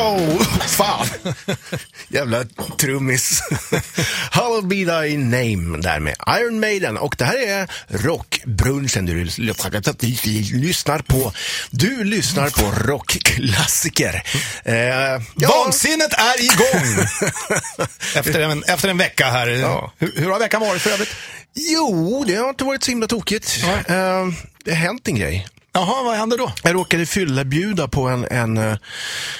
Oh, fan! Jävla trummis. Hallowed be thy name där med Iron Maiden. Och det här är rockbrunchen du lyssnar på. Du lyssnar på rockklassiker. Eh, ja. Vansinnet är igång! efter, en, efter en vecka här. Ja. Hur, hur har veckan varit för övrigt? Jo, det har inte varit så himla tokigt. Uh, det har hänt en grej. Jaha, vad hände då? Jag råkade fylla på en, en, eh,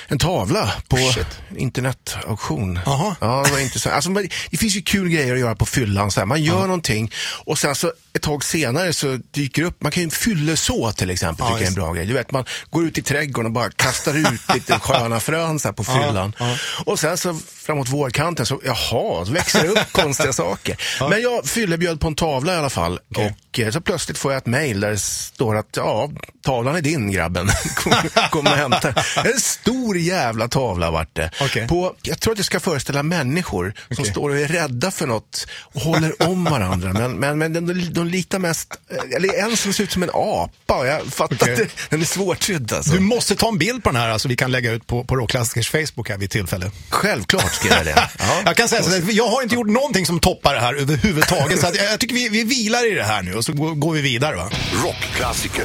en tavla på Shit. internetauktion. Jaha. Ja, det var intressant. Alltså, det finns ju kul grejer att göra på fyllan. Så här. Man gör ja. någonting och sen så ett tag senare så dyker upp, man kan ju fylleså till exempel, ja, tycker jag är en bra grej. Du vet, man går ut i trädgården och bara kastar ut lite sköna frön så här på fyllan. Ja, och sen så framåt vårkanten så, jaha, så växer det upp konstiga saker. Men jag fyllebjöd på en tavla i alla fall. Okay. Och eh, så plötsligt får jag ett mail där det står att, ja, tavlan är din grabben. kom, kom och hämta En stor jävla tavla vart det. Okay. På, jag tror att det ska föreställa människor som okay. står och är rädda för något och håller om varandra. Men, men, men de, de litar mest, eller en som ser ut som en apa. Jag fattar okay. att den är svårtydd alltså. Du måste ta en bild på den här, alltså vi kan lägga ut på, på Rockklassikers Facebook här vid tillfälle. Självklart ska jag det. Ja. jag kan säga så jag har inte gjort någonting som toppar det här överhuvudtaget. så jag, jag tycker vi, vi vilar i det här nu och så går, går vi vidare va. Rockklassiker.